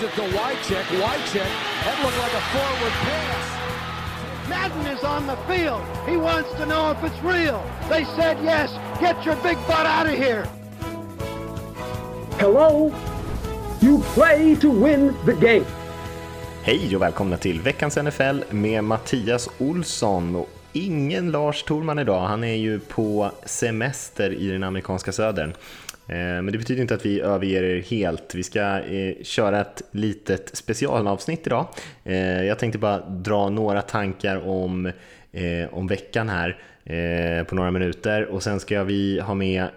Gives it to Wycheck. Wycheck. That looked like a forward pass. Madden is on the field. He wants to know if it's real. They said yes. Get your big butt out of here. Hello? You play to win the game. Hej och välkomna till veckans NFL med Mattias Olsson och ingen Lars Thorman idag. Han är ju på semester i den amerikanska södern. Eh, men det betyder inte att vi överger er helt. Vi ska eh, köra ett litet specialavsnitt idag. Eh, jag tänkte bara dra några tankar om, om veckan här på några minuter och sen ska vi ha med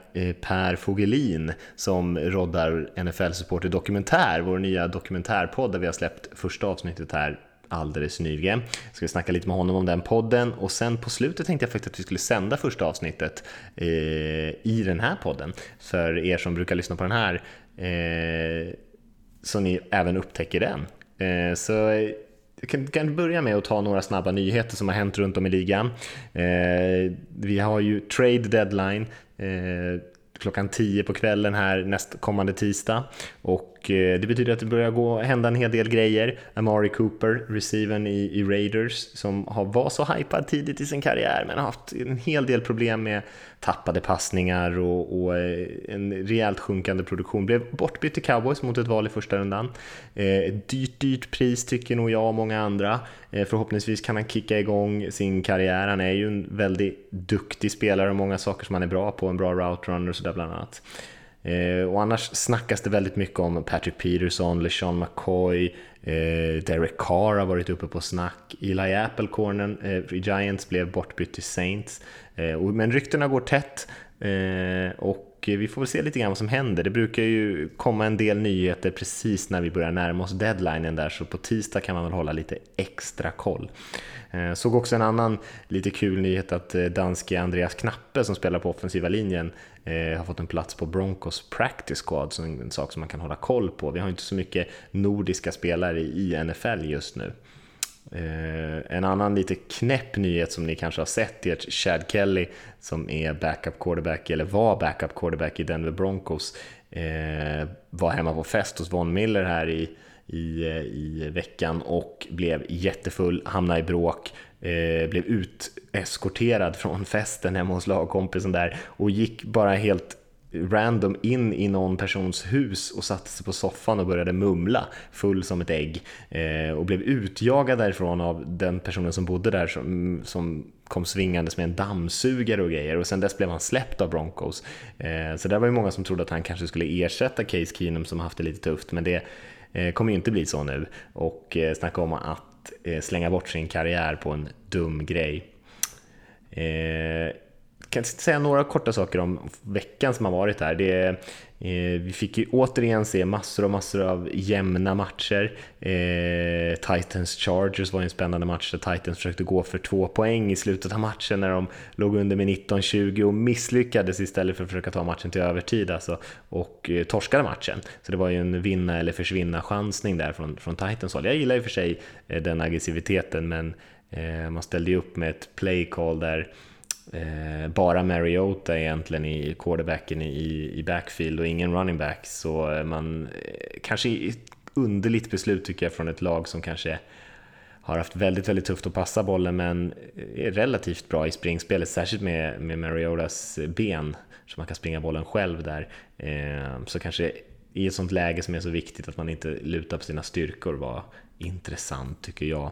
Per Fogelin som roddar NFL-supporter dokumentär, vår nya dokumentärpodd där vi har släppt första avsnittet här alldeles nyligen. Jag ska snacka lite med honom om den podden och sen på slutet tänkte jag faktiskt att vi skulle sända första avsnittet eh, i den här podden. För er som brukar lyssna på den här eh, så ni även upptäcker den. Eh, så jag kan, kan, börja med att ta några snabba nyheter som har hänt runt om i ligan. Eh, vi har ju trade deadline eh, klockan 10 på kvällen här nästkommande tisdag. Och eh, det betyder att det börjar gå, hända en hel del grejer. Amari Cooper, receiven i, i Raiders, som har, var så hypad tidigt i sin karriär men har haft en hel del problem med tappade passningar och, och eh, en rejält sjunkande produktion. Blev bortbytt till Cowboys mot ett val i första rundan. Eh, dyrt, dyrt pris tycker nog jag och många andra. Eh, förhoppningsvis kan han kicka igång sin karriär. Han är ju en väldigt duktig spelare och många saker som han är bra på, en bra route runner och sådär bland annat. Eh, och annars snackas det väldigt mycket om Patrick Peterson, LeSean McCoy, eh, Derek Carr har varit uppe på snack, Eli Apple, cornern eh, Giants blev bortbytt till Saints. Eh, men ryktena går tätt eh, och vi får väl se lite grann vad som händer. Det brukar ju komma en del nyheter precis när vi börjar närma oss deadlinen där, så på tisdag kan man väl hålla lite extra koll. Eh, såg också en annan lite kul nyhet att eh, danske Andreas Knappe som spelar på offensiva linjen eh, har fått en plats på Broncos practice squad, så en sak som man kan hålla koll på. Vi har inte så mycket nordiska spelare i NFL just nu. En annan lite knäpp nyhet som ni kanske har sett är att Chad Kelly som är backup quarterback, eller var backup quarterback i Denver Broncos, var hemma på fest hos Von Miller här i, i, eh, i veckan och blev jättefull, hamnade i bråk, eh, blev uteskorterad från festen hemma hos lagkompisen där och gick bara helt random in i någon persons hus och satte sig på soffan och började mumla full som ett ägg eh, och blev utjagad därifrån av den personen som bodde där som, som kom svingandes med en dammsugare och grejer och sen dess blev han släppt av Broncos. Eh, så där var ju många som trodde att han kanske skulle ersätta Case Keenum som haft det lite tufft men det Eh, kommer ju inte bli så nu och eh, snacka om att eh, slänga bort sin karriär på en dum grej. Eh, kan säga några korta saker om veckan som har varit här. Det, Eh, vi fick ju återigen se massor och massor av jämna matcher. Eh, Titans Chargers var en spännande match där Titans försökte gå för två poäng i slutet av matchen när de låg under med 19-20 och misslyckades istället för att försöka ta matchen till övertid alltså, och eh, torskade matchen. Så det var ju en vinna eller försvinna chansning där från, från Titans håll. Jag gillar i och för sig den aggressiviteten men man ställde ju upp med ett play call där eh, bara Mariota egentligen i quarterbacken i, i backfield och ingen running back. Så eh, man eh, kanske underligt beslut tycker jag från ett lag som kanske har haft väldigt, väldigt tufft att passa bollen men eh, är relativt bra i springspelet, särskilt med, med Mariotas eh, ben, så man kan springa bollen själv där. Eh, så kanske i ett sånt läge som är så viktigt att man inte lutar på sina styrkor var intressant tycker jag.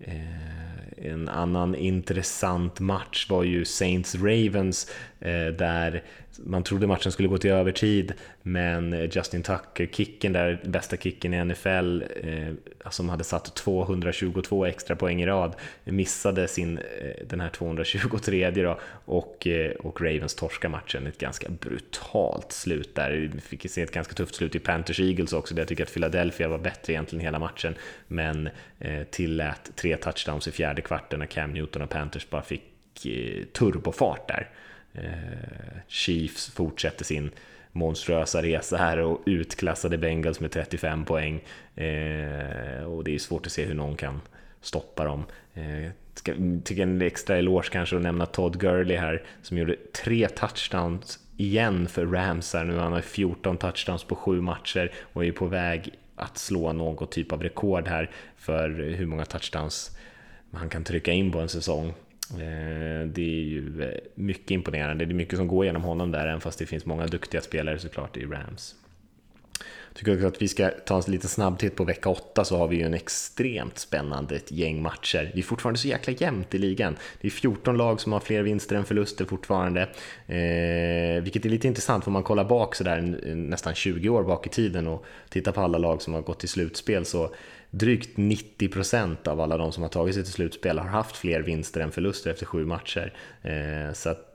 Eh, en annan intressant match var ju Saints Ravens eh, där man trodde matchen skulle gå till övertid men Justin Tucker, kicken där, bästa kicken i NFL, eh, som hade satt 222 extra poäng i rad, missade sin, eh, den här 223 då, och, eh, och Ravens torska matchen. Ett ganska brutalt slut där. Vi fick se ett ganska tufft slut i Panthers Eagles också, där jag tycker att Philadelphia var bättre egentligen hela matchen, men eh, tillät tre touchdowns i fjärde kvarten när Cam Newton och Panthers bara fick eh, turbofart där. Eh, Chiefs fortsätter sin monstruösa resa här och utklassade Bengals med 35 poäng. Eh, och det är svårt att se hur någon kan stoppa dem. Eh, ska, tycker en extra eloge kanske att nämna Todd Gurley här som gjorde tre touchdowns igen för Rams här nu. Han har 14 touchdowns på sju matcher och är på väg att slå något typ av rekord här för hur många touchdowns han kan trycka in på en säsong. Eh, det är ju eh, mycket imponerande. Det är mycket som går genom honom där, även fast det finns många duktiga spelare såklart i Rams. Tycker också att vi ska ta en liten snabbtitt på vecka 8 så har vi ju en extremt spännande gäng matcher. Det är fortfarande så jäkla jämnt i ligan. Det är 14 lag som har fler vinster än förluster fortfarande, eh, vilket är lite intressant för man kollar bak sådär nästan 20 år bak i tiden och tittar på alla lag som har gått till slutspel så drygt 90% av alla de som har tagit sig till slutspel har haft fler vinster än förluster efter sju matcher. Eh, så att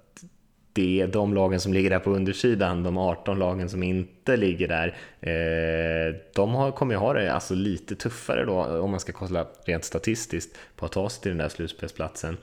det är de lagen som ligger där på undersidan, de 18 lagen som inte ligger där, eh, de har, kommer ju ha det alltså lite tuffare då om man ska kolla rent statistiskt på att ta sig till den där slutspelsplatsen.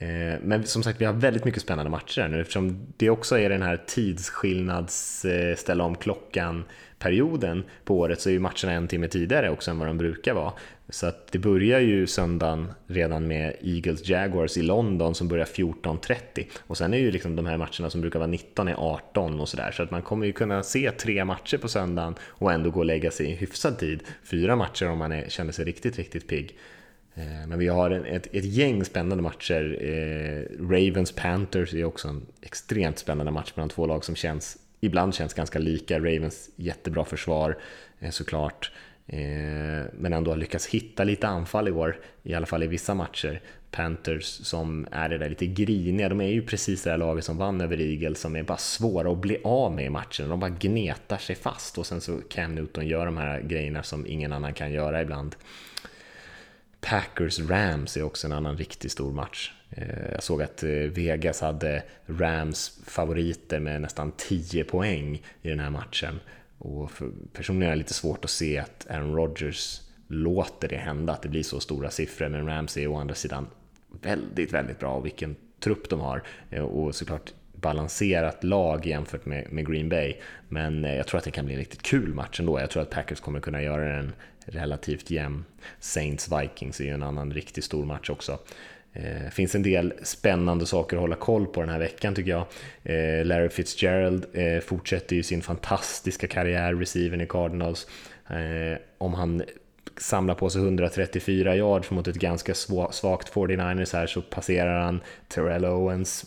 Eh, men som sagt, vi har väldigt mycket spännande matcher här nu eftersom det också är den här tidsskillnads-ställa om klockan perioden på året så är ju matcherna en timme tidigare också än vad de brukar vara. Så att det börjar ju söndagen redan med Eagles Jaguars i London som börjar 14.30 och sen är ju liksom de här matcherna som brukar vara 19 är 18 och sådär så att man kommer ju kunna se tre matcher på söndagen och ändå gå och lägga sig i hyfsad tid. Fyra matcher om man är, känner sig riktigt, riktigt pigg. Eh, men vi har ett, ett gäng spännande matcher. Eh, Ravens Panthers är också en extremt spännande match mellan två lag som känns, ibland känns ganska lika. Ravens jättebra försvar eh, såklart. Eh, men ändå har lyckats hitta lite anfall i år, i alla fall i vissa matcher. Panthers som är det där lite griniga, de är ju precis det där laget som vann över Eagles som är bara svåra att bli av med i matchen. De bara gnetar sig fast och sen så Cam Newton gör de här grejerna som ingen annan kan göra ibland. Packers-Rams är också en annan riktigt stor match. Eh, jag såg att eh, Vegas hade Rams favoriter med nästan 10 poäng i den här matchen. Och personligen är det lite svårt att se att Aaron Rodgers låter det hända, att det blir så stora siffror. Men Rams är å andra sidan väldigt, väldigt bra och vilken trupp de har. Eh, och såklart balanserat lag jämfört med, med Green Bay. Men eh, jag tror att det kan bli en riktigt kul match ändå. Jag tror att Packers kommer kunna göra den relativt jämn. Saints-Vikings är ju en annan riktigt stor match också. Det eh, finns en del spännande saker att hålla koll på den här veckan tycker jag. Eh, Larry Fitzgerald eh, fortsätter ju sin fantastiska karriär, receiven i Cardinals. Eh, om han samlar på sig 134 yards mot ett ganska svagt 49ers här så passerar han Terrell Owens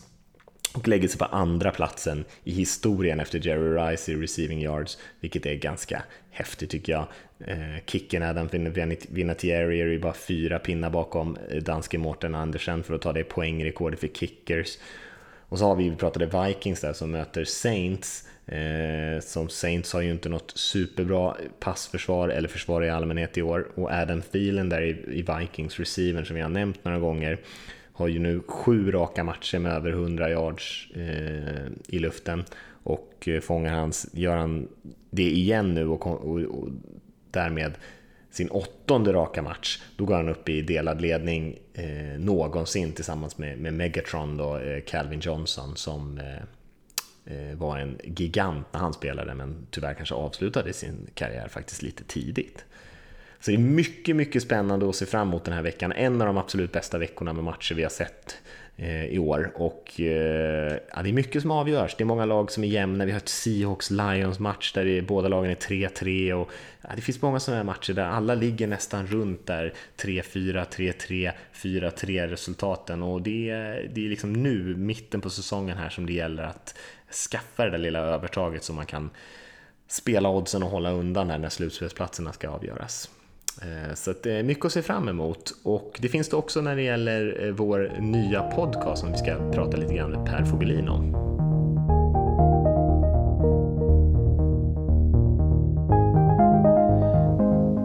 och lägger sig på andra platsen i historien efter Jerry Rice i receiving yards, vilket är ganska häftigt tycker jag. Eh, kicken Adam Vinatieri är ju bara fyra pinnar bakom eh, danske Mårten Andersen för att ta det poängrekordet för kickers. Och så har vi, vi pratade Vikings där som möter Saints. Eh, som Saints har ju inte något superbra passförsvar eller försvar i allmänhet i år. Och Adam Thielen där i, i Vikings receiver som vi har nämnt några gånger har ju nu sju raka matcher med över 100 yards eh, i luften och eh, fångar hans, gör han det igen nu och, och, och därmed sin åttonde raka match, då går han upp i delad ledning eh, någonsin tillsammans med, med Megatron då, eh, Calvin Johnson som eh, eh, var en gigant när han spelade men tyvärr kanske avslutade sin karriär faktiskt lite tidigt. Så det är mycket, mycket spännande att se fram emot den här veckan. En av de absolut bästa veckorna med matcher vi har sett eh, Eh, i år. Och eh, ja, det är mycket som avgörs. Det är många lag som är jämna. Vi har ett Seahawks-Lions-match där det, båda lagen är 3-3. Och, ja, det finns många sådana här matcher där alla ligger nästan runt där 3-4, 3-3, 4-3 resultaten. Och det, det är liksom nu, mitten på säsongen här, som det gäller att skaffa det där lilla övertaget så man kan spela oddsen och hålla undan när slutspelsplatserna ska avgöras. Eh, så det är mycket att se fram emot och det finns det också när det gäller eh, vår nya podcast som vi ska prata lite grann med Per Fogelin om.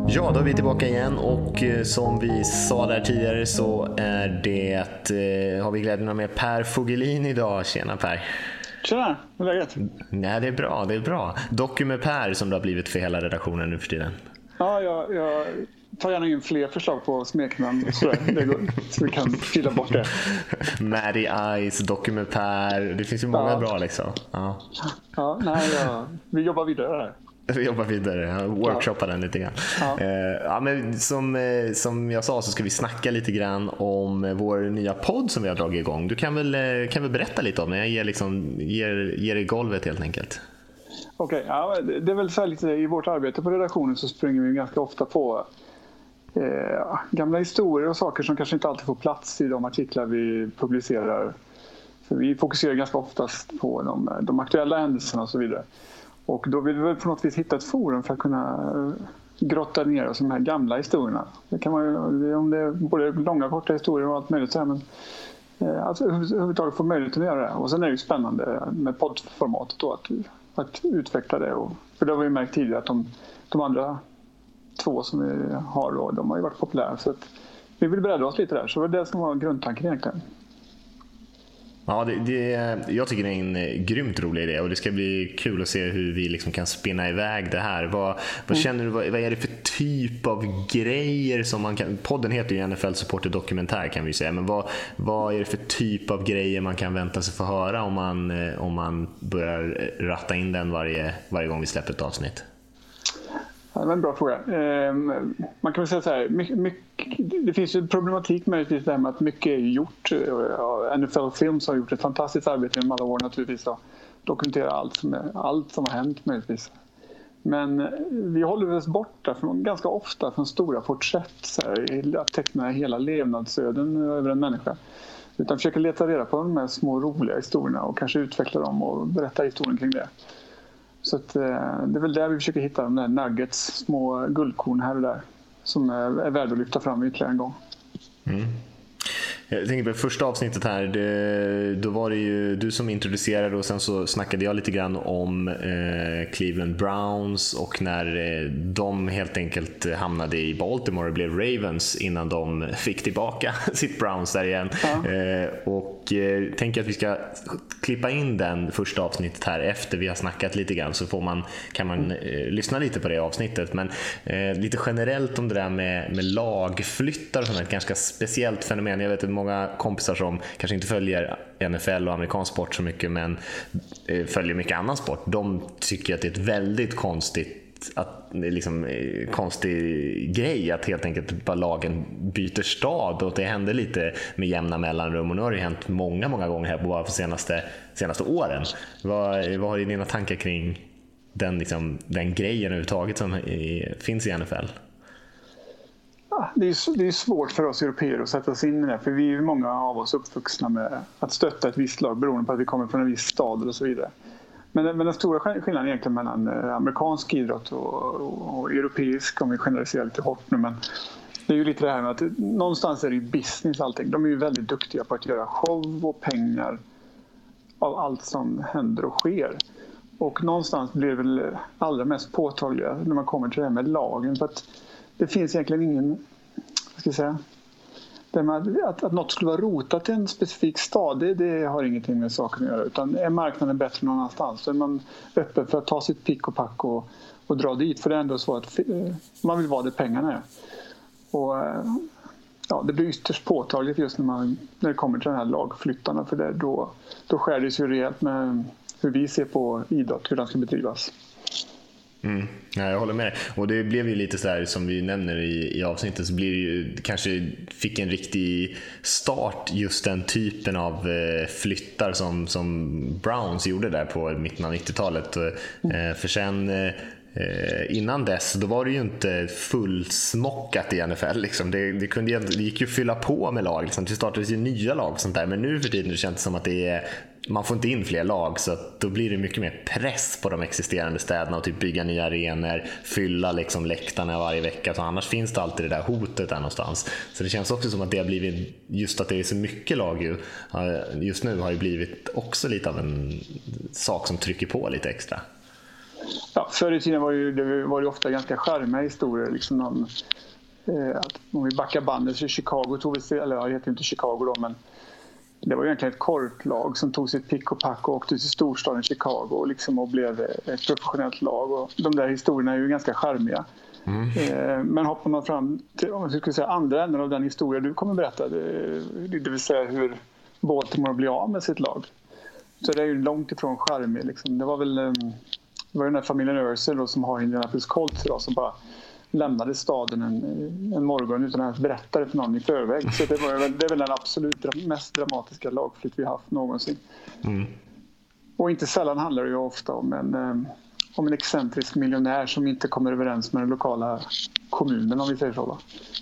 Ja, då är vi tillbaka igen och eh, som vi sa där tidigare så är det, har vi glädjen med Per Fogelin idag. Tjena Per! Tjena, hur är läget? Nej, det är bra, det är bra. Document Per som det har blivit för hela redaktionen nu för tiden. Ja, jag, jag tar gärna in fler förslag på smeknamn så, så vi kan fylla bort det. Maddie Ice, Dokumentär, det finns ju många ja. bra liksom. Ja, ja nej, ja. vi jobbar vidare här. Vi jobbar vidare, workshoppar ja. den lite grann. Ja. Eh, ja, men som, eh, som jag sa så ska vi snacka lite grann om vår nya podd som vi har dragit igång. Du kan väl, eh, kan väl berätta lite om den? Jag ger, liksom, ger, ger dig golvet helt enkelt. Okej, okay, ja, det är väl så lite i vårt arbete på redaktionen så springer vi ganska ofta på eh, gamla historier och saker som kanske inte alltid får plats i de artiklar vi publicerar. För vi fokuserar ganska oftast på de, de aktuella händelserna och så vidare. Och då vill vi på något vis hitta ett forum för att kunna eh, grotta ner oss i de här gamla historierna. Det kan man ju, om det är både långa och korta historier och allt möjligt. Så här, men, att alltså, överhuvudtaget få möjlighet att göra det. Och sen är det ju spännande med poddformatet då att, att utveckla det. Och, för det har vi märkt tidigare att de, de andra två som vi har då, de har ju varit populära. Så att vi vill bredda oss lite där. Så det var det som var grundtanken egentligen. Ja, det, det, jag tycker det är en eh, grymt rolig idé och det ska bli kul att se hur vi liksom kan spinna iväg det här. Vad, vad mm. känner du, vad, vad, är det för typ av grejer som man kan... Podden heter ju NFL Supporter Dokumentär kan vi säga, men vad, vad är det för typ av grejer man kan vänta sig få höra om man, eh, om man börjar ratta in den varje, varje gång vi släpper ett avsnitt? Ja, det var en bra fråga. Ehm, man kan väl säga så här, mycket, mycket, det finns ju problematik möjligtvis där med att mycket är gjort. Eh, NFL Films har gjort ett fantastiskt arbete genom alla år naturligtvis att dokumentera allt som, är, allt som har hänt möjligtvis. Men eh, vi håller oss borta från, ganska ofta från stora porträtt, så här, att teckna hela levnadsöden över en människa. Utan försöker leta reda på de här små roliga historierna och kanske utveckla dem och berätta historien kring det. Så att, eh, det är väl där vi försöker hitta de där nuggets, små guldkorn här och där som är, är värda att lyfta fram ytterligare en gång. Mm. Jag tänker på första avsnittet här, det, då var det ju du som introducerade och sen så snackade jag lite grann om eh, Cleveland Browns och när eh, de helt enkelt hamnade i Baltimore och blev Ravens innan de fick tillbaka sitt Browns där igen. Ja. Eh, och eh, tänker att vi ska klippa in den första avsnittet här efter vi har snackat lite grann så får man, kan man eh, lyssna lite på det avsnittet. Men eh, lite generellt om det där med, med lagflyttar som är ett ganska speciellt fenomen. Jag vet många kompisar som kanske inte följer NFL och amerikansk sport så mycket men eh, följer mycket annan sport. De tycker att det är ett väldigt konstigt att, eh, liksom, eh, konstig grej att helt enkelt bara lagen byter stad och det händer lite med jämna mellanrum och nu har det hänt många, många gånger här på bara de senaste, senaste åren. Vad, vad har dina tankar kring den, liksom, den grejen överhuvudtaget som finns i NFL? Ah, det, är, det är svårt för oss europeer att sätta oss in i det. För vi är många av oss uppvuxna med att stötta ett visst lag beroende på att vi kommer från en viss stad och så vidare. Men, men den stora skillnaden egentligen mellan eh, amerikansk idrott och, och, och, europeisk, om vi generaliserar lite hårt nu, men det är ju lite det här med att någonstans är det ju business allting. De är ju väldigt duktiga på att göra show och pengar av allt som händer och sker. Och någonstans blir det väl allra mest påtagliga när man kommer till det här med lagen. För att det finns egentligen ingen, vad ska jag säga, att, att något skulle vara rotat i en specifik stad, det, det, har ingenting med saken att göra. Utan är marknaden bättre någon annanstans så är man öppen för att ta sitt pick och pack och, och dra dit. För det är ändå så att eh, man vill vara där pengarna är. Och, eh, ja, det blir ytterst påtagligt just när, man, när det kommer till de här lagflyttarna. För det, då, då skär det sig rejält med hur vi ser på idrott, hur den ska bedrivas. Mm. Ja, jag håller med. Och det blev ju lite så här som vi nämner i, i avsnittet så blir det ju, kanske fick en riktig start just den typen av eh, flyttar som, som Browns gjorde där på mitten av 90-talet. Eh, för sen eh, innan dess då var det ju inte fullsmockat i NFL. Liksom. Det, det, kunde, det gick ju att fylla på med lag. Liksom. Det startades ju nya lag och sånt där. Men nu för tiden det känns det som att det är man får inte in fler lag så då blir det mycket mer press på de existerande städerna och typ bygga nya arenor, fylla liksom läktarna varje vecka. Så annars finns det alltid det där hotet där någonstans. Så det känns också som att det har blivit, just att det är så mycket lag ju, eh, just nu har ju blivit också lite av en sak som trycker på lite extra. Ja, förr i tiden var ju, det var det ofta ganska charmiga historier. Liksom någon, eh, om vi backar bandet så Chicago tog vi, eller det heter inte Chicago då, men det var egentligen ett korplag som tog sitt pick och pack och åkte till storstaden Chicago och, liksom och blev ett professionellt lag. Och de där historierna är ju ganska charmiga. Mm. Eh, men hoppar man fram till om jag skulle säga, andra änden av den historia du kommer berätta, det, det vill säga hur Baltimore blir av med sitt lag. Så det är ju långt ifrån charmig. Liksom. Det var väl eh, det var den där familjen Örsel som har Indianapolis Colts idag som bara lämnade staden en, en morgon utan att berätta det för någon i förväg. Så det, var, det är väl den absolut mest dramatiska lagflytt vi haft någonsin. Mm. och inte sällan handlar det ju ofta om en, eh, om en excentrisk miljonär som inte kommer överens med den lokala kommunen om vi säger så. Va?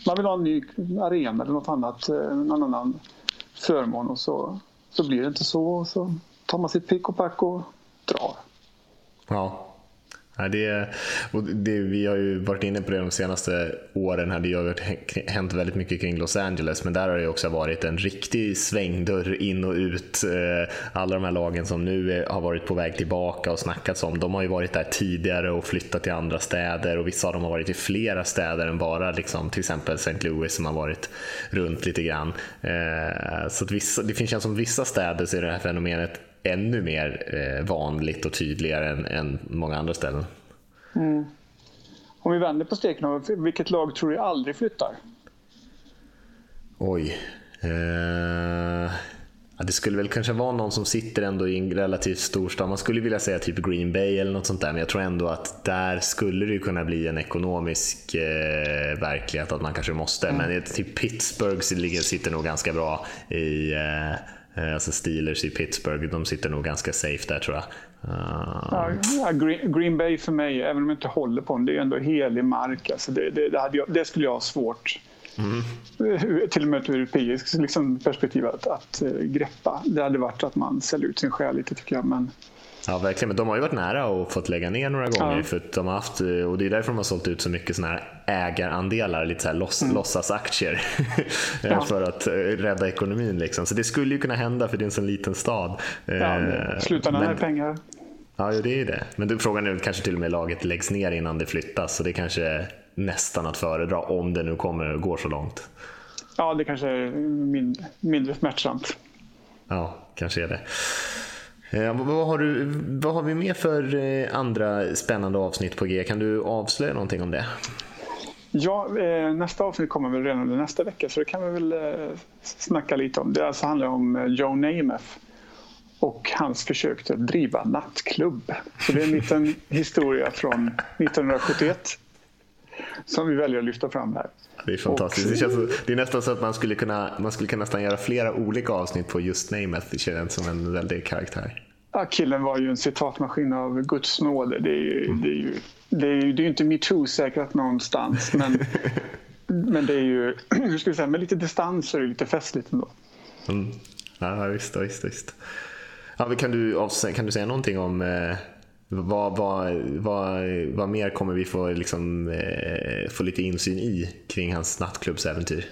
Man vill ha en ny arena eller något annat, eh, någon annan förmån och så, så blir det inte så. Och så tar man sitt pick och pack och drar. Ja, Ja, det, det, vi har ju varit inne på det de senaste åren. Här. Det har hänt väldigt mycket kring Los Angeles, men där har det också varit en riktig svängdörr in och ut. Eh, alla de här lagen som nu har varit på väg tillbaka och snackats om, de har ju varit där tidigare och flyttat till andra städer och vissa av dem har varit i flera städer än bara liksom, till exempel St. Louis som har varit runt lite grann. Eh, så att vissa, det finns som vissa städer så är det här fenomenet ännu mer eh, vanligt och tydligare än, än många andra ställen. Mm. Om vi vänder på steken, vilket lag tror du aldrig flyttar? Oj. Eh, ja, det skulle väl kanske vara någon som sitter ändå i en relativt stor stad. Man skulle vilja säga typ Green Bay eller något sånt där, men jag tror ändå att där skulle det kunna bli en ekonomisk eh, verklighet att man kanske måste. Mm. Men typ Pittsburgh sitter nog ganska bra i eh, Eh, alltså Steelers i Pittsburgh, de sitter nog ganska safe där tror jag. Uh... Ja, Green, Bay för mig, även om jag inte håller på dem, det är ändå helig mark. Alltså det, det, det, jag, det skulle jag ha svårt, mm. till och med ur europeiskt liksom, perspektiv, att, att uh, greppa. Det hade varit att man säljer ut sin själ lite tycker jag. Men, Ja, verkligen. Men de har ju varit nära och fått lägga ner några gånger. Ja. För de har haft, och det är därför de har sålt ut så mycket såna här ägarandelar, lite så här loss, mm. låtsasaktier. ja. för att eh, rädda ekonomin. Liksom. Så det skulle ju kunna hända för det är en sån liten stad. Ja, slutändan är pengar. Ja, det är det. Men frågan är kanske till och med laget läggs ner innan det flyttas. Så det kanske är nästan att föredra om det nu kommer gå så långt. Ja, det kanske är mindre, mindre smärtsamt. Ja, kanske är det. Eh, vad, har du, vad har vi mer för eh, andra spännande avsnitt på G? Kan du avslöja någonting om det? Ja, eh, nästa avsnitt kommer väl redan under nästa vecka så det kan vi väl eh, snacka lite om. Det alltså handlar om Joe Namath och hans försök att driva nattklubb. Så det är en liten historia från 1971 som vi väljer att lyfta fram här. Det är fantastiskt. Det, känns, det är nästan så att man skulle kunna, man skulle kunna nästan göra flera olika avsnitt på just Namath. Det känns som en väldig karaktär. Ja, killen var ju en citatmaskin av Guds nåde. Det är ju, mm. det är ju, det är ju, det är inte metoo-säkrat någonstans. Men, men det är ju, hur ska vi säga, med lite distans så är det lite festligt ändå. Mm. Ja, visst, visst, visst. Ja, kan, du, kan du säga någonting om eh, vad, vad, vad, vad mer kommer vi få, liksom, eh, få lite insyn i kring hans nattklubbsäventyr?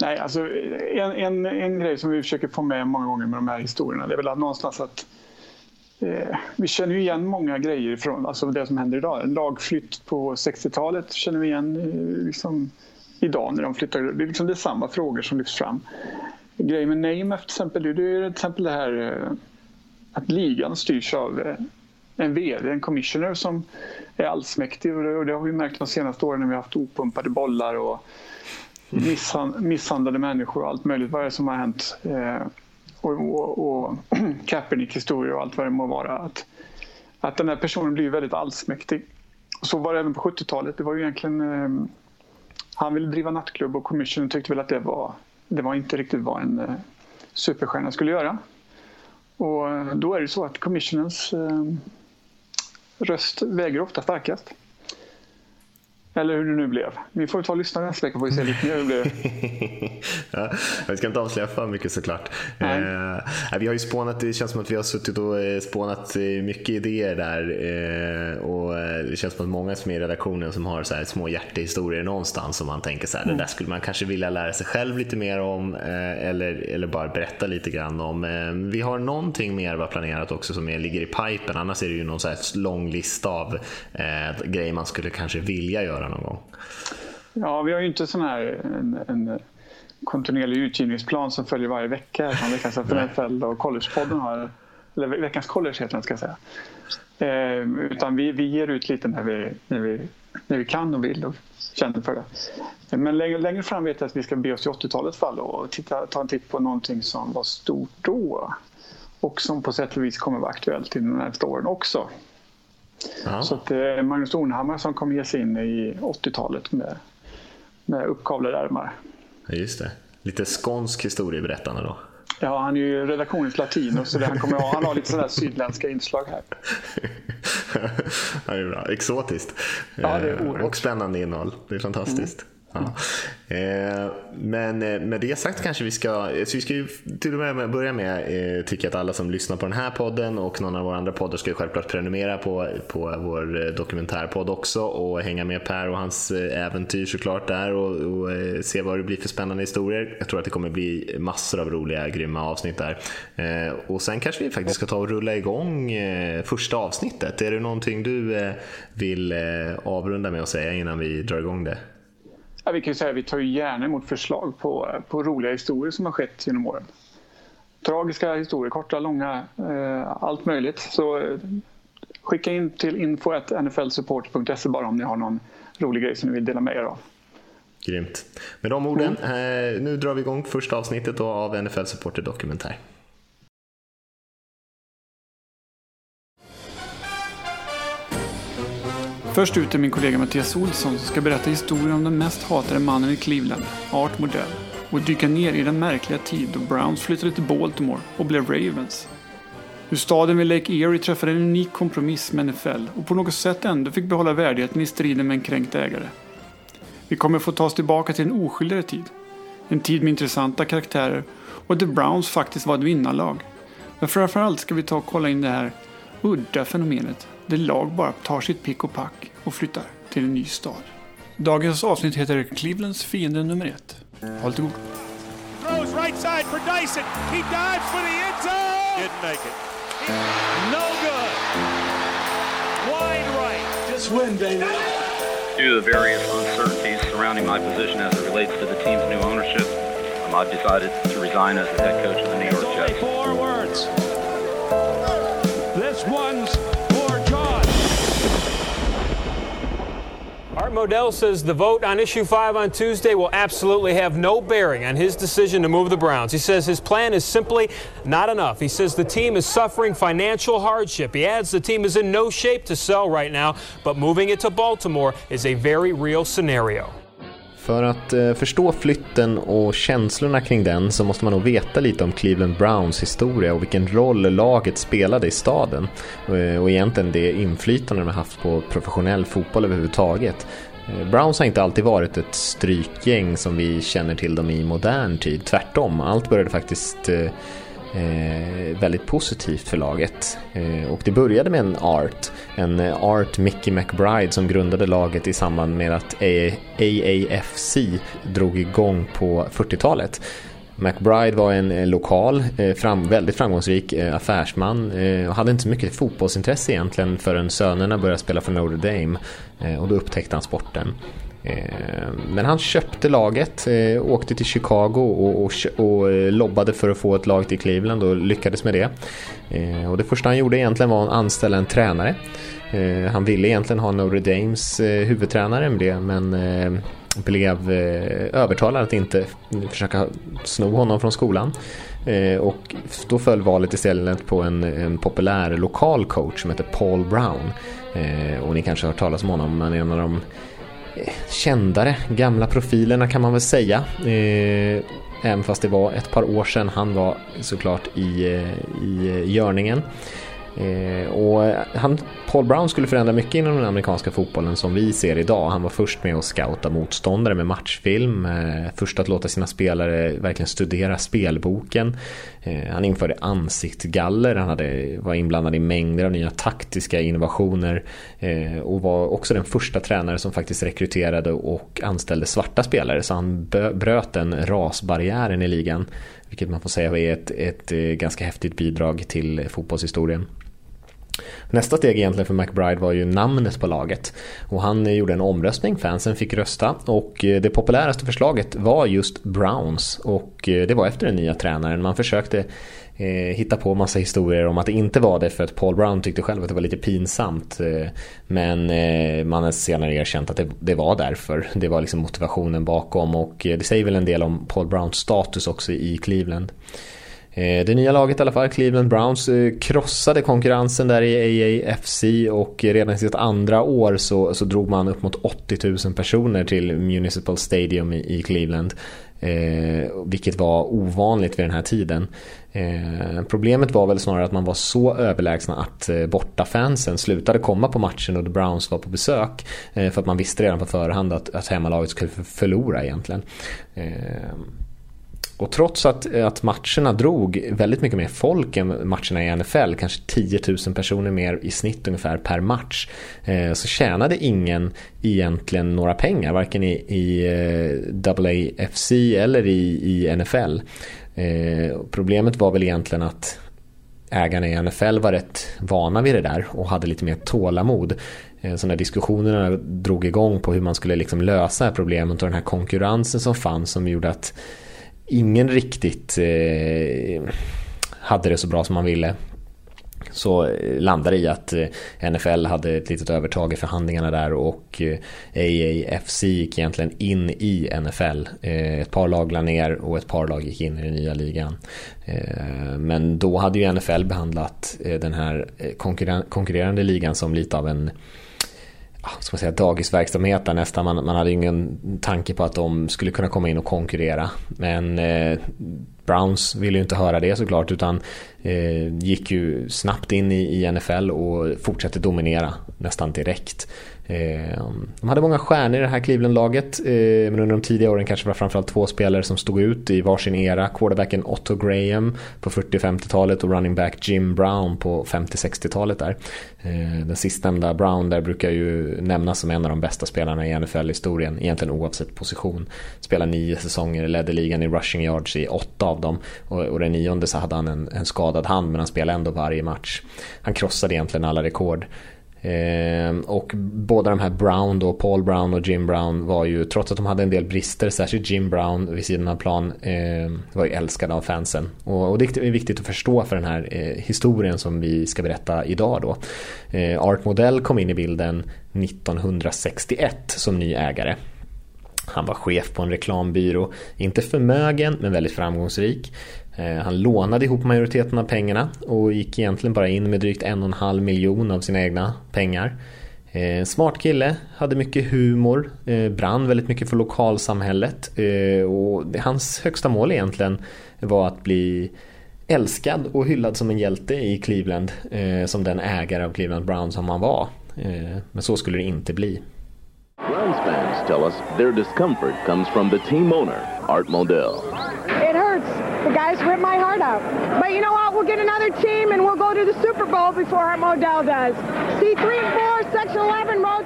Nej, alltså en, en, en grej som vi försöker få med många gånger med de här historierna det är väl att någonstans att eh, vi känner ju igen många grejer från alltså det som händer idag. En lagflytt på 60-talet känner vi igen eh, liksom, idag när de flyttar. Det är liksom det samma frågor som lyfts fram. Grejen med Name till exempel, det är till exempel det här eh, att ligan styrs av eh, en VD, en commissioner som är allsmäktig och det har vi märkt de senaste åren när vi har haft opumpade bollar och misshandlade människor och allt möjligt. Vad är det som har hänt? Eh, och, och, och Kaepernick-historier och allt vad det må vara. Att, att den här personen blir väldigt allsmäktig. Så var det även på 70-talet. Det var ju egentligen... Eh, han ville driva nattklubb och Commission tyckte väl att det var, det var inte riktigt vad en eh, superstjärna skulle göra. Och då är det så att commissionens eh, röst väger ofta starkast. Eller hur det nu blev. Vi får ta och lyssna nästa vecka får vi se lite mer hur det blev. ja, vi ska inte avslöja för mycket såklart. Eh, vi har ju spånat, det känns som att vi har suttit och eh, spånat eh, mycket idéer där. Eh, och eh, Det känns som att många som är i redaktionen som har så här små hjärtehistorier någonstans som man tänker så här, mm. det där skulle man kanske vilja lära sig själv lite mer om eh, eller, eller bara berätta lite grann om. vi har någonting mer var planerat också som är, ligger i pipen. Annars är det ju någon så här lång lista av grejer man skulle kanske vilja göra göra någon gång? Ja, vi har ju inte sån här en, en kontinuerlig utgivningsplan som följer varje vecka som Veckans NFL och Collegepodden har. Eller Veckans College heter den ska jag säga. Eh, utan vi, vi ger ut lite när vi, när, vi, när vi kan och vill och känner för det. Men längre, längre fram vet jag att vi ska be oss till 80-talets fall och titta, ta en titt på någonting som var stort då och som på sätt och vis kommer vara aktuellt i de närmaste åren också. Ja. Så att det är Magnus Ornhammar som kommer ge sig in i 80-talet med, med uppkavlade ärmar. Just det. Lite skånsk historieberättande då. Ja, han är ju redaktionens latino så det han, kommer ha, han har lite sådana sydländska inslag här. ja, det är bra. Exotiskt. Ja, det är eh, och spännande innehåll. Det är fantastiskt. Mm. Eh, men eh, med det sagt kanske vi ska, så vi ska ju till och med börja med eh, tycker att alla som lyssnar på den här podden och någon av våra andra poddar ska ju självklart prenumerera på, på vår dokumentärpodd också och hänga med Per och hans äventyr såklart där och, och se vad det blir för spännande historier. Jag tror att det kommer bli massor av roliga, grymma avsnitt där. Och sen kanske vi faktiskt ska ta och rulla igång första avsnittet. Är det någonting du vill avrunda med att säga innan vi drar igång det? Ja, vi kan säga att vi tar gärna emot förslag på, på roliga historier som har skett genom åren. Tragiska historier, korta, långa, eh, allt möjligt. Så eh, skicka in till info.nflsupport.se bara om ni har någon rolig grej som ni vill dela med er av. Grymt. Med de orden, mm. eh, nu drar vi igång första avsnittet av NFL Supporter Dokumentär. Först ut är min kollega Mattias Olsson som ska berätta historien om den mest hatade mannen i Cleveland, Art Modell, och dyka ner i den märkliga tid då Browns flyttade till Baltimore och blev Ravens. Hur staden vid Lake Erie träffade en unik kompromiss med NFL och på något sätt ändå fick behålla värdigheten i striden med en kränkt ägare. Vi kommer få ta oss tillbaka till en oskyldigare tid. En tid med intressanta karaktärer och där Browns faktiskt var ett vinnarlag. Men framförallt ska vi ta och kolla in det här udda fenomenet där lag bara tar sitt pick och pack och flyttar till en ny stad. Dagens avsnitt heter Clevelands fiende nummer ett. Håll till god. Throws right side for Dyson. He dives for the end zone. Didn't make it. No good. Wide right. Just win, baby. Due to the various uncertainties surrounding my position as it relates to the team's new ownership, I've decided to resign as the head coach of the New York Jets. Four words. This one's Art Modell says the vote on issue 5 on Tuesday will absolutely have no bearing on his decision to move the Browns. He says his plan is simply not enough. He says the team is suffering financial hardship. He adds the team is in no shape to sell right now, but moving it to Baltimore is a very real scenario. För att eh, förstå flytten och känslorna kring den så måste man nog veta lite om Cleveland Browns historia och vilken roll laget spelade i staden. Eh, och egentligen det inflytande de har haft på professionell fotboll överhuvudtaget. Eh, Browns har inte alltid varit ett strykgäng som vi känner till dem i modern tid. Tvärtom, allt började faktiskt eh, eh, väldigt positivt för laget. Eh, och det började med en Art, en eh, Art Mickey McBride som grundade laget i samband med att AAFC drog igång på 40-talet. McBride var en lokal, eh, fram, väldigt framgångsrik eh, affärsman och hade inte så mycket fotbollsintresse egentligen förrän sönerna började spela för Notre Dame och då upptäckte han sporten. Eh, men han köpte laget, eh, åkte till Chicago och, och, och, eh, lobbade för att få ett lag till Cleveland och lyckades med det. Och det första han gjorde egentligen var att anställa en tränare. Han ville egentligen ha Notre Dames huvudtränare med det men blev övertalad att inte försöka sno honom från skolan. Och då föll valet istället på en, en populär lokal coach som heter Paul Brown. Och ni kanske har hört talas om honom, han är en av de kändare gamla profilerna kan man väl säga. Eh, även fast det var ett par år sedan han var såklart i, eh, i eh, görningen. Eh, och han, Paul Brown skulle förändra mycket inom den amerikanska fotbollen som vi ser idag. Han var först med att scouta motståndare med matchfilm. Eh, först att låta sina spelare verkligen studera spelboken. Eh, han införde ansiktsgaller, han hade, var inblandad i mängder av nya taktiska innovationer eh, och var också den första tränare som faktiskt rekryterade och anställde svarta spelare. Så han bröt den rasbarriären i ligan. Vilket man får säga är ett, ett eh, ganska häftigt bidrag till fotbollshistorien. Nästa steg egentligen för McBride var ju namnet på laget. Och han gjorde en omröstning, fansen fick rösta och eh, det populäraste förslaget var just Browns. Och eh, det var efter den nya tränaren. Man försökte eh, hitta på massa historier om att det inte var det för att Paul Brown tyckte själv att det var lite pinsamt. Eh, men eh, man har senare erkänt att det, det, var därför. Det var liksom motivationen bakom och eh, det säger väl en del om Paul Browns status också i Cleveland. Eh, det nya laget i alla fall, Cleveland Browns, eh, krossade konkurrensen där i AAFC och redan i sitt andra år så, så drog man upp mot 80 000 personer till Municipal Stadium i, i Cleveland. Eh, vilket var ovanligt vid den här tiden. Eh, problemet var väl snarare att man var så överlägsna att eh, bortafansen slutade komma på matchen och The Browns var på besök. Eh, för att man visste redan på förhand att, att hemmalaget skulle förlora egentligen. Eh, och trots att, att matcherna drog väldigt mycket mer folk än matcherna i NFL, kanske 10 000 personer mer i snitt ungefär per match, eh, så tjänade ingen egentligen några pengar, varken i, i eh, AAFC eller i, i NFL. Eh, problemet var väl egentligen att ägarna i NFL var rätt vana vid det där och hade lite mer tålamod. Eh, så när diskussionerna drog igång på hur man skulle liksom lösa problemet och den här konkurrensen som fanns som gjorde att ingen riktigt eh, hade det så bra som man ville. Så eh, landade i att eh, NFL hade ett litet övertag i förhandlingarna där och eh, AAFC gick egentligen in i NFL. Ett par lag la ner och ett par lag gick in i den nya ligan. Men då hade ju NFL behandlat den här konkurrerande ligan som lite av en Ah, ska man säga, dagisverksamhet där nästan. Man, man hade ingen tanke på att de skulle kunna komma in och konkurrera. Men eh, Browns ville ju inte höra det såklart utan eh, gick ju snabbt in i, i NFL och fortsatte dominera nästan direkt. Ehm, de hade många stjärnor i det här Cleveland-laget eh, men under de tidiga åren kanske var framförallt två spelare som stod ut i varsin era. Quarterbacken Otto Graham på 40-50-talet och running back Jim Brown på 50-60-talet där. Ehm, den sistnämnda Brown där brukar ju nämnas som en av de bästa spelarna i NFL-historien, egentligen oavsett position. Spelade nio säsonger, ledde ligan i rushing yards i åtta av dem och, och den nionde så hade han en, en skadad hand men han spelade ändå varje match. Han krossade egentligen alla rekord. Ehm, och båda de här Brown då, Paul Brown och Jim Brown var ju, trots att de hade en del brister, särskilt Jim Brown vid sidan av plan, eh, var ju älskade av fansen. Och, och, det är viktigt att förstå för den här eh, historien som vi ska berätta idag då. Eh, Art Modell kom in i bilden 1961 som ny ägare. Han var chef på en reklambyrå, inte förmögen men väldigt framgångsrik. Eh, han lånade ihop majoriteten av pengarna och gick egentligen bara in med drygt en och en halv miljon av sina egna pengar. Eh, smart kille, hade mycket humor, eh, brann väldigt mycket för lokalsamhället och hans högsta mål egentligen var att bli älskad och hyllad som en hjälte i Cleveland som den ägare av Cleveland Browns som han var. Men så skulle det inte bli. Browns fans tell us their discomfort comes from the team owner, Art Modell. The guys ripped my heart out. But you know what? We'll get another team and we'll go to the Super Bowl before Art Modell does. C3 and 4, Section 11, Row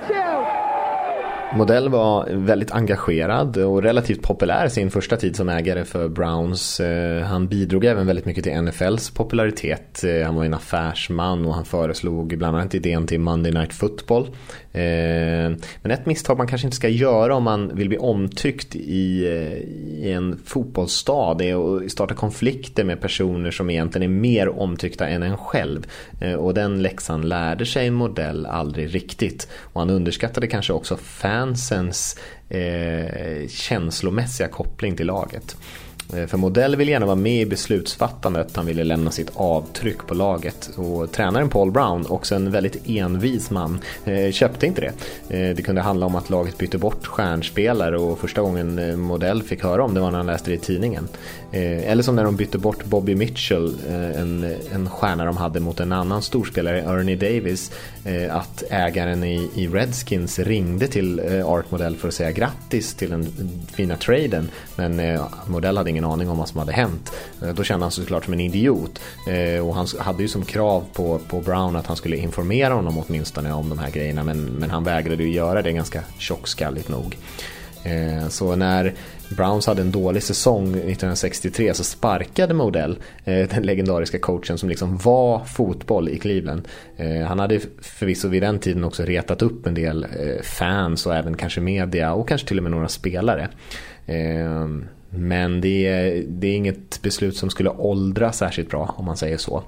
2. Modell var väldigt engagerad och relativt populär sin första tid som ägare för Browns. Eh, han bidrog även väldigt mycket till NFLs popularitet. Eh, han var en affärsman och han föreslog bland annat idén till Monday Night Football. Ehm, men ett misstag man kanske inte ska göra om man vill bli omtyckt i, eh, i en fotbollsstad är att starta konflikter med personer som egentligen är mer omtyckta än en själv. Eh, och den läxan lärde sig Modell aldrig riktigt. Och han underskattade kanske också fansens eh, känslomässiga koppling till laget. Eh, för Modell vill gärna vara med i beslutsfattandet, han ville lämna sitt avtryck på laget. Och tränaren Paul Brown, också en väldigt envis man, eh, köpte inte det. Eh, det kunde handla om att laget bytte bort stjärnspelare och första gången Modell fick höra om det var när han läste det i tidningen. Eller som när de bytte bort Bobby Mitchell, en, en stjärna de hade mot en annan storspelare, Ernie Davis. Att ägaren i, i Redskins ringde till Art Modell för att säga grattis till den fina traden. Men Modell hade ingen ingen aning om vad som hade hänt. Eh, då kände han sig såklart som en idiot. Eh, och han hade ju som krav på, på Brown att han skulle informera honom åtminstone om de här grejerna. Men, men han vägrade ju göra det ganska tjockskalligt nog. Eh, så när Browns hade en dålig säsong 1963 så sparkade Modell den legendariska coachen som liksom var fotboll i Cleveland. Han hade förvisso vid den tiden också retat upp en del fans och även kanske media och kanske till och med några spelare. Men det är, det är inget beslut som skulle åldra särskilt bra om man säger så.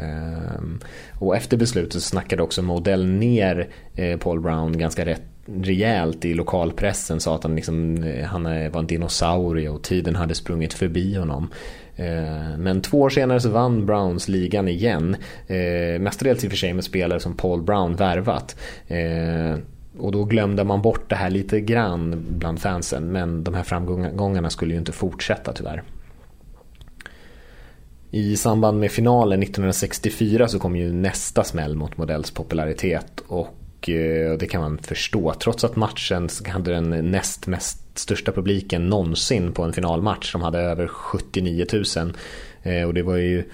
Ehm, och efter beslutet så snackade också Modell ner eh, Paul Brown ganska rätt rejält i lokalpressen. Sa att han, liksom, eh, han eh, var en dinosaurie och tiden hade sprungit förbi honom. Ehm, men två år senare så vann Browns ligan igen. Mestadels i och för sig med spelare som Paul Brown värvat. Ehm, och då glömde man bort det här lite grann bland fansen. Men de här framgångarna skulle ju inte fortsätta tyvärr. I samband med finalen 1964 så kom ju nästa smäll mot Modells popularitet eh, och det kan man förstå. Trots att matchen hade den näst mest största publiken någonsin på en finalmatch. De hade över 79 000 eh, och det var ju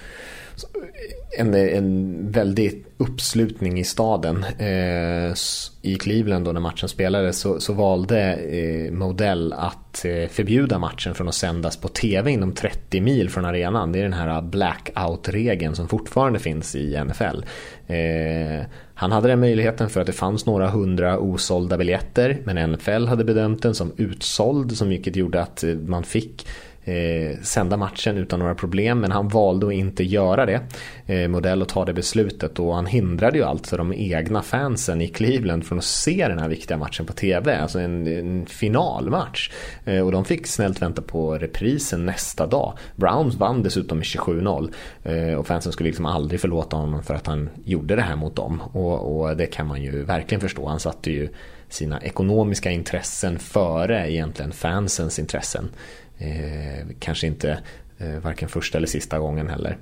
en, en väldig uppslutning i staden. Eh, I Cleveland då när matchen spelades så, så valde eh, Modell att eh, förbjuda matchen från att sändas på tv inom 30 mil från arenan. Det är den här blackout-regeln som fortfarande finns i NFL. Eh, han hade den möjligheten för att det fanns några hundra osålda biljetter men NFL hade bedömt den som utsåld som vilket gjorde att eh, man fick eh, sända matchen utan några problem men han valde att inte göra det. Eh, modell att ta det beslutet och han hindrade ju alltså de egna fansen i Cleveland från att se den här viktiga matchen på tv. Alltså en, en finalmatch. Eh, och de fick snällt vänta på reprisen nästa dag. Browns vann dessutom med 27-0 eh, och fansen skulle liksom aldrig förlåta honom för att han gjorde det här mot dem. Och, och det kan man ju verkligen förstå. Han satte ju sina ekonomiska intressen före egentligen fansens intressen. Eh, kanske inte eh, varken första eller sista gången heller.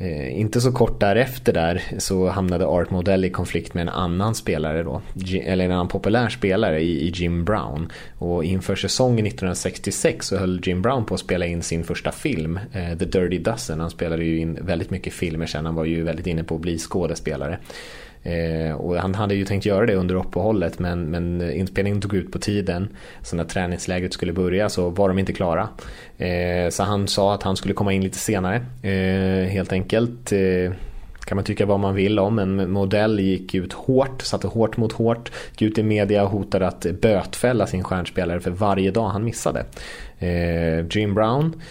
Eh, inte så kort därefter där så hamnade Art Modell i konflikt med en annan spelare då, eller en annan populär spelare i, i, Jim Brown. Och inför säsongen 1966 så höll Jim Brown på att spela in sin första film, eh, The Dirty Dozen. Han spelade ju in väldigt mycket filmer sen, han var ju väldigt inne på att bli skådespelare. Eh, och han hade ju tänkt göra det under uppehållet men, men inspelningen tog ut på tiden. Så när träningsläget skulle börja så var de inte klara. Eh, så han sa att han skulle komma in lite senare eh, helt enkelt. Eh, kan man tycka vad man vill om, men Modell gick ut hårt, satte hårt mot hårt, gick ut i media och hotade att bötfälla sin stjärnspelare för varje dag han missade. Eh, Jim Brown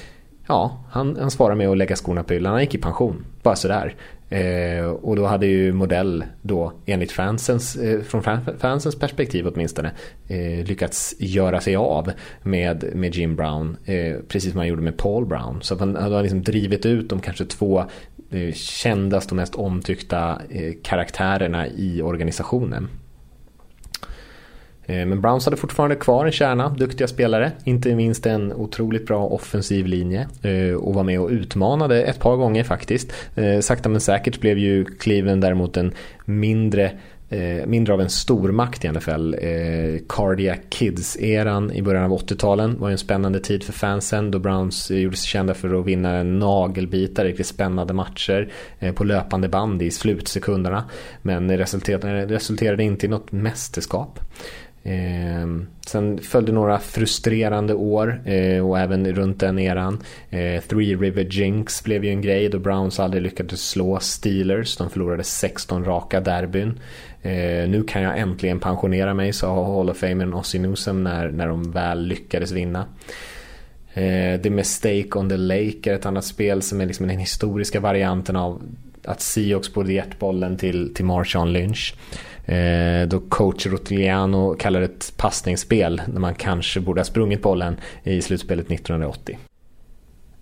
Ja, han, han svarade med att lägga skorna på hyllan. Han gick i pension. Bara sådär. Eh, och då hade ju Modell då enligt fansens, eh, från fansens perspektiv åtminstone eh, lyckats göra sig av med, med Jim Brown eh, precis som han gjorde med Paul Brown. Så han hade liksom drivit ut de kanske två eh, kändaste och mest omtyckta eh, karaktärerna i organisationen. Eh, men Browns hade fortfarande kvar en kärna, duktiga spelare. Inte minst en otroligt bra offensiv linje. Eh, och var med och utmanade ett par gånger faktiskt. Eh, sakta men säkert blev ju Cleveland däremot en mindre mindre av en stormakt i NFL. Eh, Cardiac Kids-eran i början av 80-talen var ju en spännande tid för fansen då Browns gjorde sig kända för att vinna nagelbitar, riktigt spännande matcher eh, på löpande band i slutsekunderna. Men resulterade, resulterade inte i något mästerskap. Eh, sen följde några frustrerande år eh, och även runt den eran. Eh, Three River Jinx blev ju en grej då Browns aldrig lyckades slå Steelers. De förlorade 16 raka derbyn. Eh, nu kan jag äntligen pensionera mig, sa Hall of Famern Ossie Newsom när, när de väl lyckades vinna. Eh, The Mistake on the Lake är ett annat spel som är liksom den historiska varianten av att Seahawks borde gett bollen till, till Marshawn Lynch. Eh, då coach Rotiliano kallar det ett passningsspel när man kanske borde ha sprungit bollen i slutspelet 1980.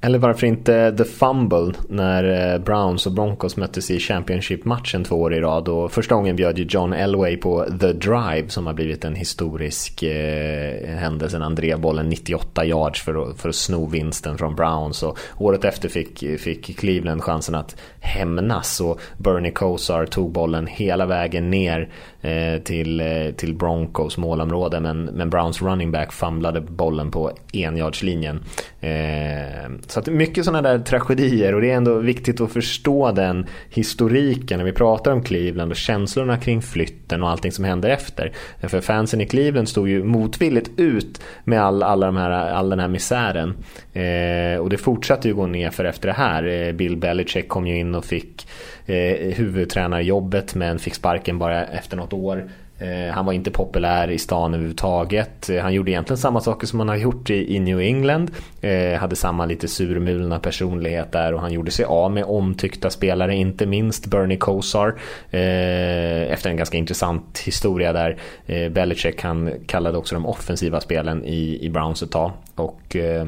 Eller varför inte The Fumble när eh, Browns och Broncos möttes i Championship-matchen två år i rad. Och första gången bjöd ju John Elway på The Drive som har blivit en historisk eh, händelse han drev bollen 98 yards för att, för att sno vinsten från Browns. Och året efter fick, fick Cleveland chansen att hämnas och Bernie Kosar tog bollen hela vägen ner Eh, till, eh, till Broncos målområde. Men, men Browns running back famlade bollen på enjardslinjen. Eh, så att mycket sådana där tragedier och det är ändå viktigt att förstå den historiken när vi pratar om Cleveland och känslorna kring flytten och allting som händer efter. För fansen i Cleveland stod ju motvilligt ut med all, alla de här, all den här misären. Eh, och det fortsatte ju gå ner för efter det här. Eh, Bill Belichick kom ju in och fick eh, huvudtränarjobbet men fick sparken bara efter något år. Eh, han var inte populär i stan överhuvudtaget. Eh, han gjorde egentligen samma saker som han har gjort i, New England. Eh, hade samma lite surmulna personlighet där och han gjorde sig av med omtyckta spelare, inte minst Bernie Kosar. Eh, efter en ganska intressant historia där. Eh, Belichick han kallade också de offensiva spelen i, i Browns ett tag. Och eh,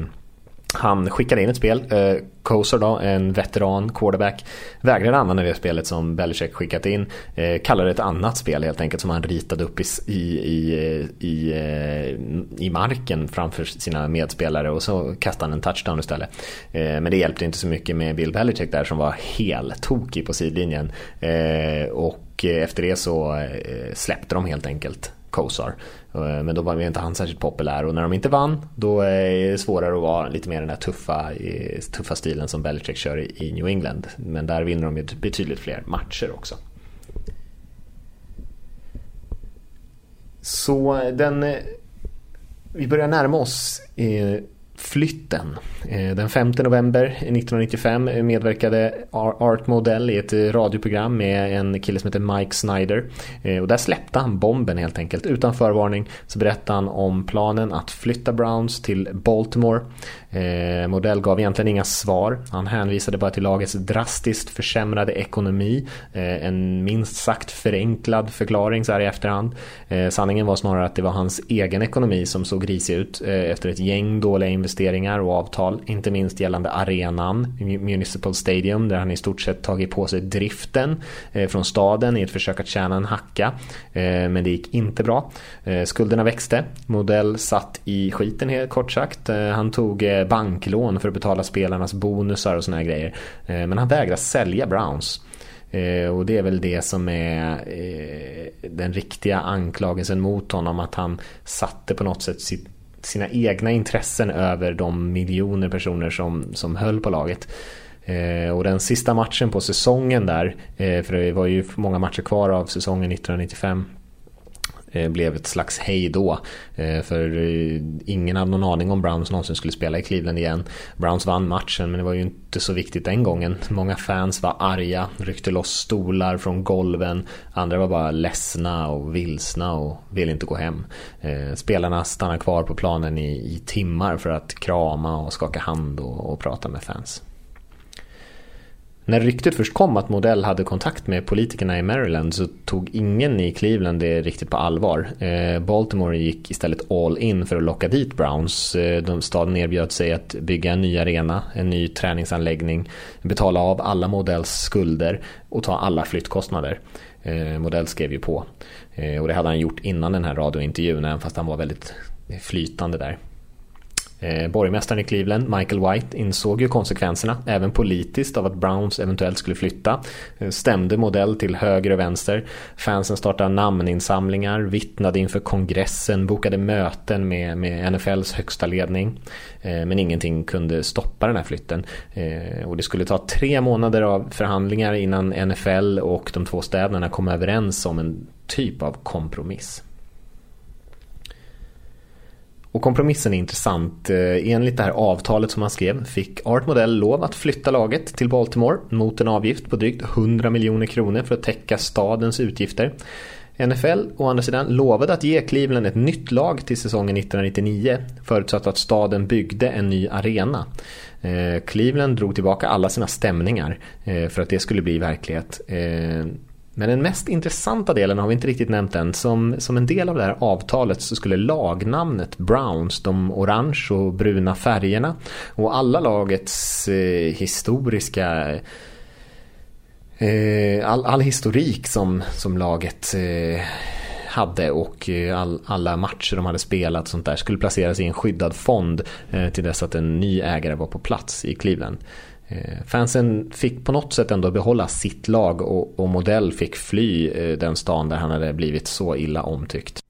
han skickade in ett spel. Eh, Koser då, en veteran quarterback, vägrade använda det spelet som Belichick skickat in. Eh, kallade det ett annat spel helt enkelt som han ritade upp i, i, i, eh, i, marken framför sina medspelare och så kastade han en touchdown istället. Eh, men det hjälpte inte så mycket med Bill Belichick där som var helt tokig på sidlinjen. Eh, och efter det så eh, släppte de helt enkelt Kosar. Eh, men då var inte han särskilt populär och när de inte vann då är det svårare att vara lite mer den där tuffa, tuffa stilen som Belichick kör i New England. Men där vinner de ju typ betydligt fler matcher också. Så eh, den... Eh, vi börjar närma oss flytten. Eh, den 5 november 1995 medverkade Art Modell i ett radioprogram med en kille som heter Mike Snyder. Eh, och där släppte han bomben helt enkelt. Utan förvarning så berättade han om planen att flytta Browns till Baltimore. Eh, Modell gav egentligen inga svar. Han hänvisade bara till lagets drastiskt försämrade ekonomi. Eh, en minst sagt förenklad förklaring så här i efterhand. Eh, sanningen var snarare att det var hans egen ekonomi som såg risig ut eh, efter ett gäng dåliga investeringar och avtal, inte minst gällande arenan, Municipal Stadium, där han i stort sett tagit på sig driften eh, från staden i ett försök att tjäna en hacka. Eh, men det gick inte bra. Eh, skulderna växte. Modell satt i skiten helt kort sagt. Han tog Eh, banklån för att betala spelarnas bonusar och såna här grejer. Eh, men han vägrar sälja Browns. Eh, och det är väl det som är den riktiga anklagelsen mot honom att han satte på något sätt sitt sina egna intressen över de miljoner personer som, som höll på laget. Eh, och den sista matchen på säsongen där, eh, för det var ju många matcher kvar av säsongen 1995 Eh, blev ett slags hej då. Eh, för eh, ingen hade någon aning om Browns någonsin skulle spela i Cleveland igen. Browns vann matchen men det var ju inte så viktigt den gången. Många fans var arga, ryckte loss stolar från golven. Andra var bara ledsna och vilsna och ville inte gå hem. Spelarna stannade kvar på planen i, i timmar för att krama och skaka hand och, och prata med fans. När ryktet först kom att Modell hade kontakt med politikerna i Maryland så tog ingen i Cleveland det riktigt på allvar. Eh, Baltimore gick istället all in för att locka dit Browns. Eh, staden erbjöd sig att bygga en ny arena, en ny träningsanläggning, betala av alla Modells skulder och ta alla flyttkostnader. Eh, Modell skrev ju på. Och det hade han gjort innan den här radiointervjun, även fast han var väldigt flytande där. Eh, borgmästaren i Cleveland, Michael White, insåg ju konsekvenserna, även politiskt, av att Browns eventuellt skulle flytta. Eh, stämde modell till höger och vänster. Fansen startade namninsamlingar, vittnade inför kongressen, bokade möten med, med NFLs högsta ledning. Eh, men ingenting kunde stoppa den här flytten. Eh, och det skulle ta tre månader av förhandlingar innan NFL och de två städerna kom överens om en typ av kompromiss. Och kompromissen är intressant. Eh, enligt det här avtalet som han skrev fick Art Modell lov att flytta laget till Baltimore mot en avgift på drygt 100 miljoner kronor för att täcka stadens utgifter. NFL å andra sidan lovade att ge Cleveland ett nytt lag till säsongen 1999 förutsatt att staden byggde en ny arena. Eh, Cleveland drog tillbaka alla sina stämningar eh, för att det skulle bli verklighet. Eh, men den mest intressanta delen har vi inte riktigt nämnt än. Som, som en del av det här avtalet så skulle lagnamnet Browns, de orange och bruna färgerna och alla lagets eh, historiska eh, all, all, historik som, som laget eh, hade och eh, all, alla matcher de hade spelat sånt där skulle placeras i en skyddad fond eh, till dess att en ny ägare var på plats i Cleveland. Eh, fansen fick på något sätt ändå behålla sitt lag och, och Modell fick fly eh, den stan där han hade blivit så illa omtyckt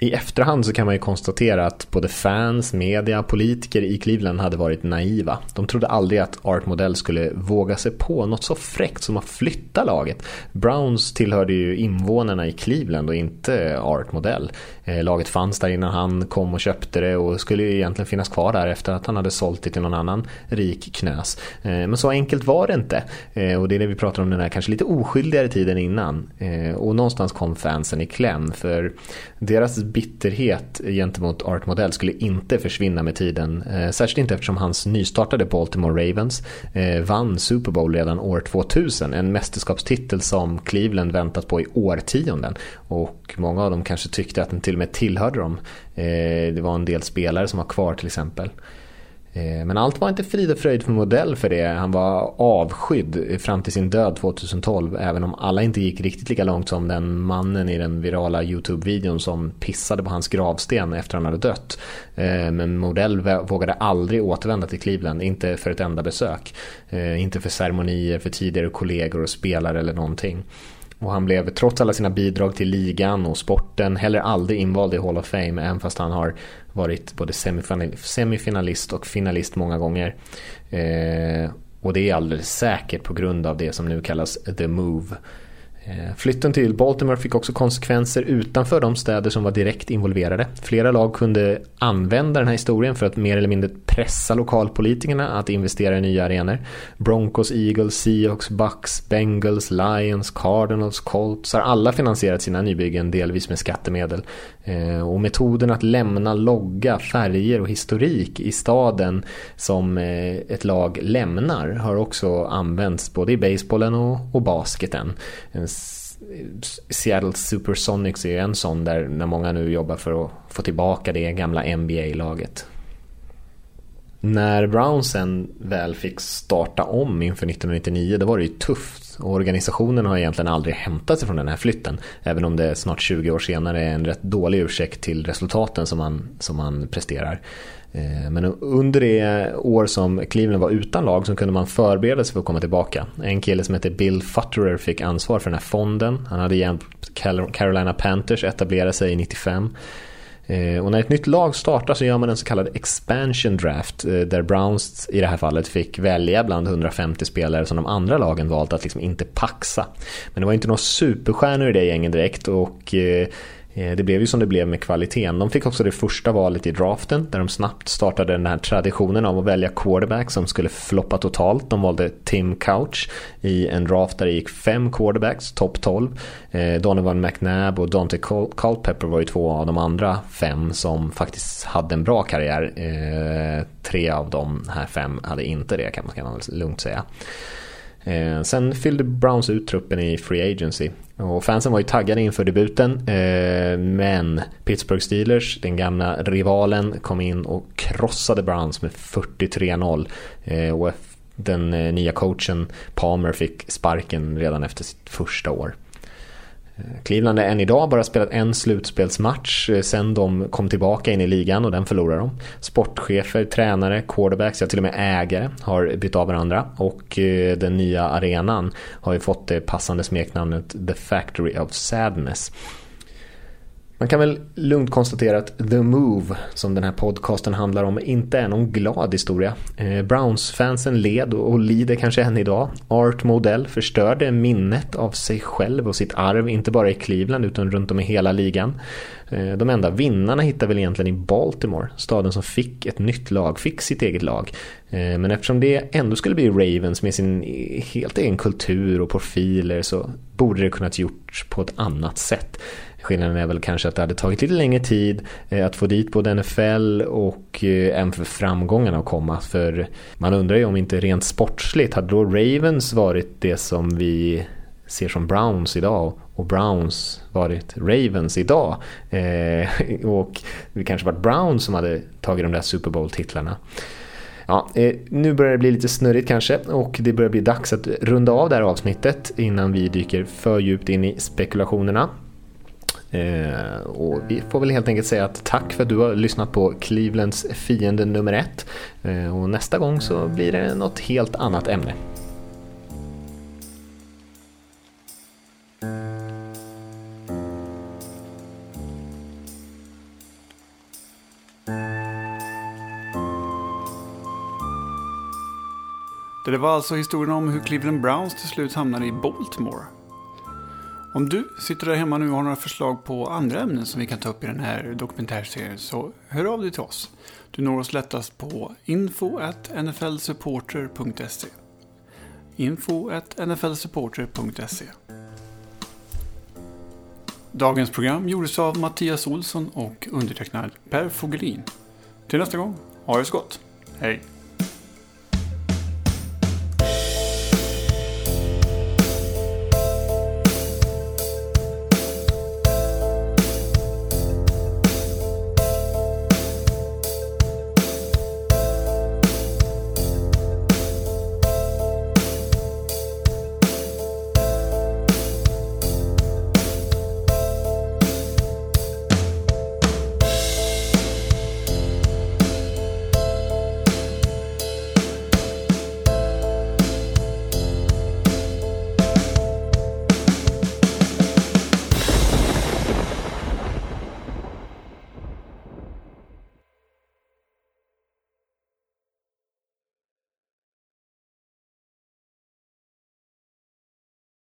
i efterhand så kan man ju konstatera att både fans, media, politiker i Cleveland hade varit naiva. De trodde aldrig att Art Modell skulle våga sig på något så fräckt som att flytta laget. Browns tillhörde ju invånarna i Cleveland och inte Art Modell. Eh, laget fanns där innan han kom och köpte det och skulle ju egentligen finnas kvar där efter att han hade sålt det till någon annan rik knös. Eh, men så enkelt var det inte. Eh, och det är det vi pratar om den här kanske lite oskyldigare tiden innan. Och någonstans kom fansen i kläm för deras bitterhet gentemot Art Modell skulle inte försvinna med tiden. Eh, särskilt inte eftersom hans nystartade Baltimore Ravens eh, vann Super Bowl redan år 2000. En mästerskapstitel som Cleveland väntat på i årtionden. Och många av dem kanske tyckte att den till och med tillhörde dem. Eh, det var en del spelare som var kvar till exempel. Eh, men allt var inte frid och fröjd för modell för det. Han var avskydd fram till sin död 2012. Även om alla inte gick riktigt lika långt som den mannen i den virala YouTube-videon som pissade på hans gravsten efter han hade dött. Eh, men Modell vågade aldrig återvända till Cleveland. Inte för ett enda besök. Eh, inte för ceremonier för tidigare kollegor och spelare eller någonting. Och han blev trots alla sina bidrag till ligan och sporten heller aldrig invald i Hall of Fame även fast han har varit både semifinalist och finalist många gånger. Eh, och det är alldeles säkert på grund av det som nu kallas the move. Eh, flytten till Baltimore fick också konsekvenser utanför de städer som var direkt involverade. Flera lag kunde använda den här historien för att mer eller mindre pressa lokalpolitikerna att investera i nya arenor. Broncos, Eagles, Seahawks, Bucks, Bengals, Lions, Cardinals, Colts har alla finansierat sina nybyggen delvis med skattemedel. Eh, och metoden att lämna logga, färger och historik i staden som eh, ett lag lämnar har också använts både i basebollen och basketen. Seattle Supersonics är ju en sån där när många nu jobbar för att få tillbaka det gamla NBA-laget. När Brown sen väl fick starta om inför 1999 då var det ju tufft och organisationen har egentligen aldrig hämtat sig från den här flytten. Även om det snart 20 år senare är en rätt dålig ursäkt till resultaten som man, som man presterar. Eh, men under det år som Cleveland var utan lag så kunde man förbereda sig för att komma tillbaka. En kille som heter Bill Futterer fick ansvar för den här fonden. Han hade hjälpt Carolina Panthers etablera sig i 95. Eh, och när ett nytt lag startar så gör man en så kallad expansion draft eh, där Browns i det här fallet fick välja bland 150 spelare som de andra lagen valt att liksom inte paxa. Men det var inte några superstjärnor i det gänget direkt och Eh, det blev ju som det blev med kvaliteten. De fick också det första valet i draften där de snabbt startade den här traditionen av att välja quarterback som skulle floppa totalt. De valde Tim Couch i en draft där det gick fem quarterbacks, topp 12. Eh, Donovan McNabb och Dante Culpepper var ju två av de andra fem som faktiskt hade en bra karriär. Eh, tre av de här fem hade inte det kan man lugnt säga. sen fyllde Browns ut truppen i Free Agency och fansen var ju taggade inför debuten eh, men Pittsburgh Steelers, den gamla rivalen, kom in och krossade Browns med 43-0. Eh, och den eh, nya coachen Palmer fick sparken redan efter sitt första år. Eh, Cleveland har än idag bara spelat en slutspelsmatch eh, sen de kom tillbaka in i ligan och den förlorade de. Sportchefer, tränare, quarterbacks, ja till och med ägare har bytt av varandra och eh, den nya arenan har ju fått det passande smeknamnet The Factory of Sadness. Man kan väl lugnt konstatera att The Move, som den här podcasten handlar om, inte är någon glad historia. Eh, Browns-fansen led och lider kanske än idag. Art Modell förstörde minnet av sig själv och sitt arv, inte bara i Cleveland utan runt om i hela ligan. Eh, de enda vinnarna hittar väl egentligen i Baltimore, staden som fick ett nytt lag, fick sitt eget lag. Eh, men eftersom det ändå skulle bli Ravens med sin e- helt egen kultur och profiler så borde det kunnat gjorts på ett annat sätt. Skillnaden är väl kanske att det hade tagit lite längre tid eh, att få dit både NFL och eh, även för framgångarna att komma. För man undrar ju om inte rent sportsligt hade då Ravens varit det som vi ser som Browns idag och Browns varit Ravens idag. Eh, och det kanske varit Browns som hade tagit de där Super Bowl-titlarna. Ja, eh, nu börjar det bli lite snurrigt kanske och det börjar bli dags att runda av det här avsnittet innan vi dyker för djupt in i spekulationerna. Eh, och vi får väl helt enkelt säga att tack för att du har lyssnat på Clevelands fiende nummer ett. Eh, och nästa gång så blir det något helt annat ämne. Det var alltså historien om hur Cleveland Browns till slut hamnade i Baltimore. Om du sitter där hemma nu och har några förslag på andra ämnen som vi kan ta upp i den här dokumentärserien så hör av dig till oss. Du når oss lättast på info.nflsupporter.se info.nflsupporter.se Dagens program gjordes av Mattias Olsson och undertecknad Per Fogelin. Till nästa gång, ha det så gott. Hej!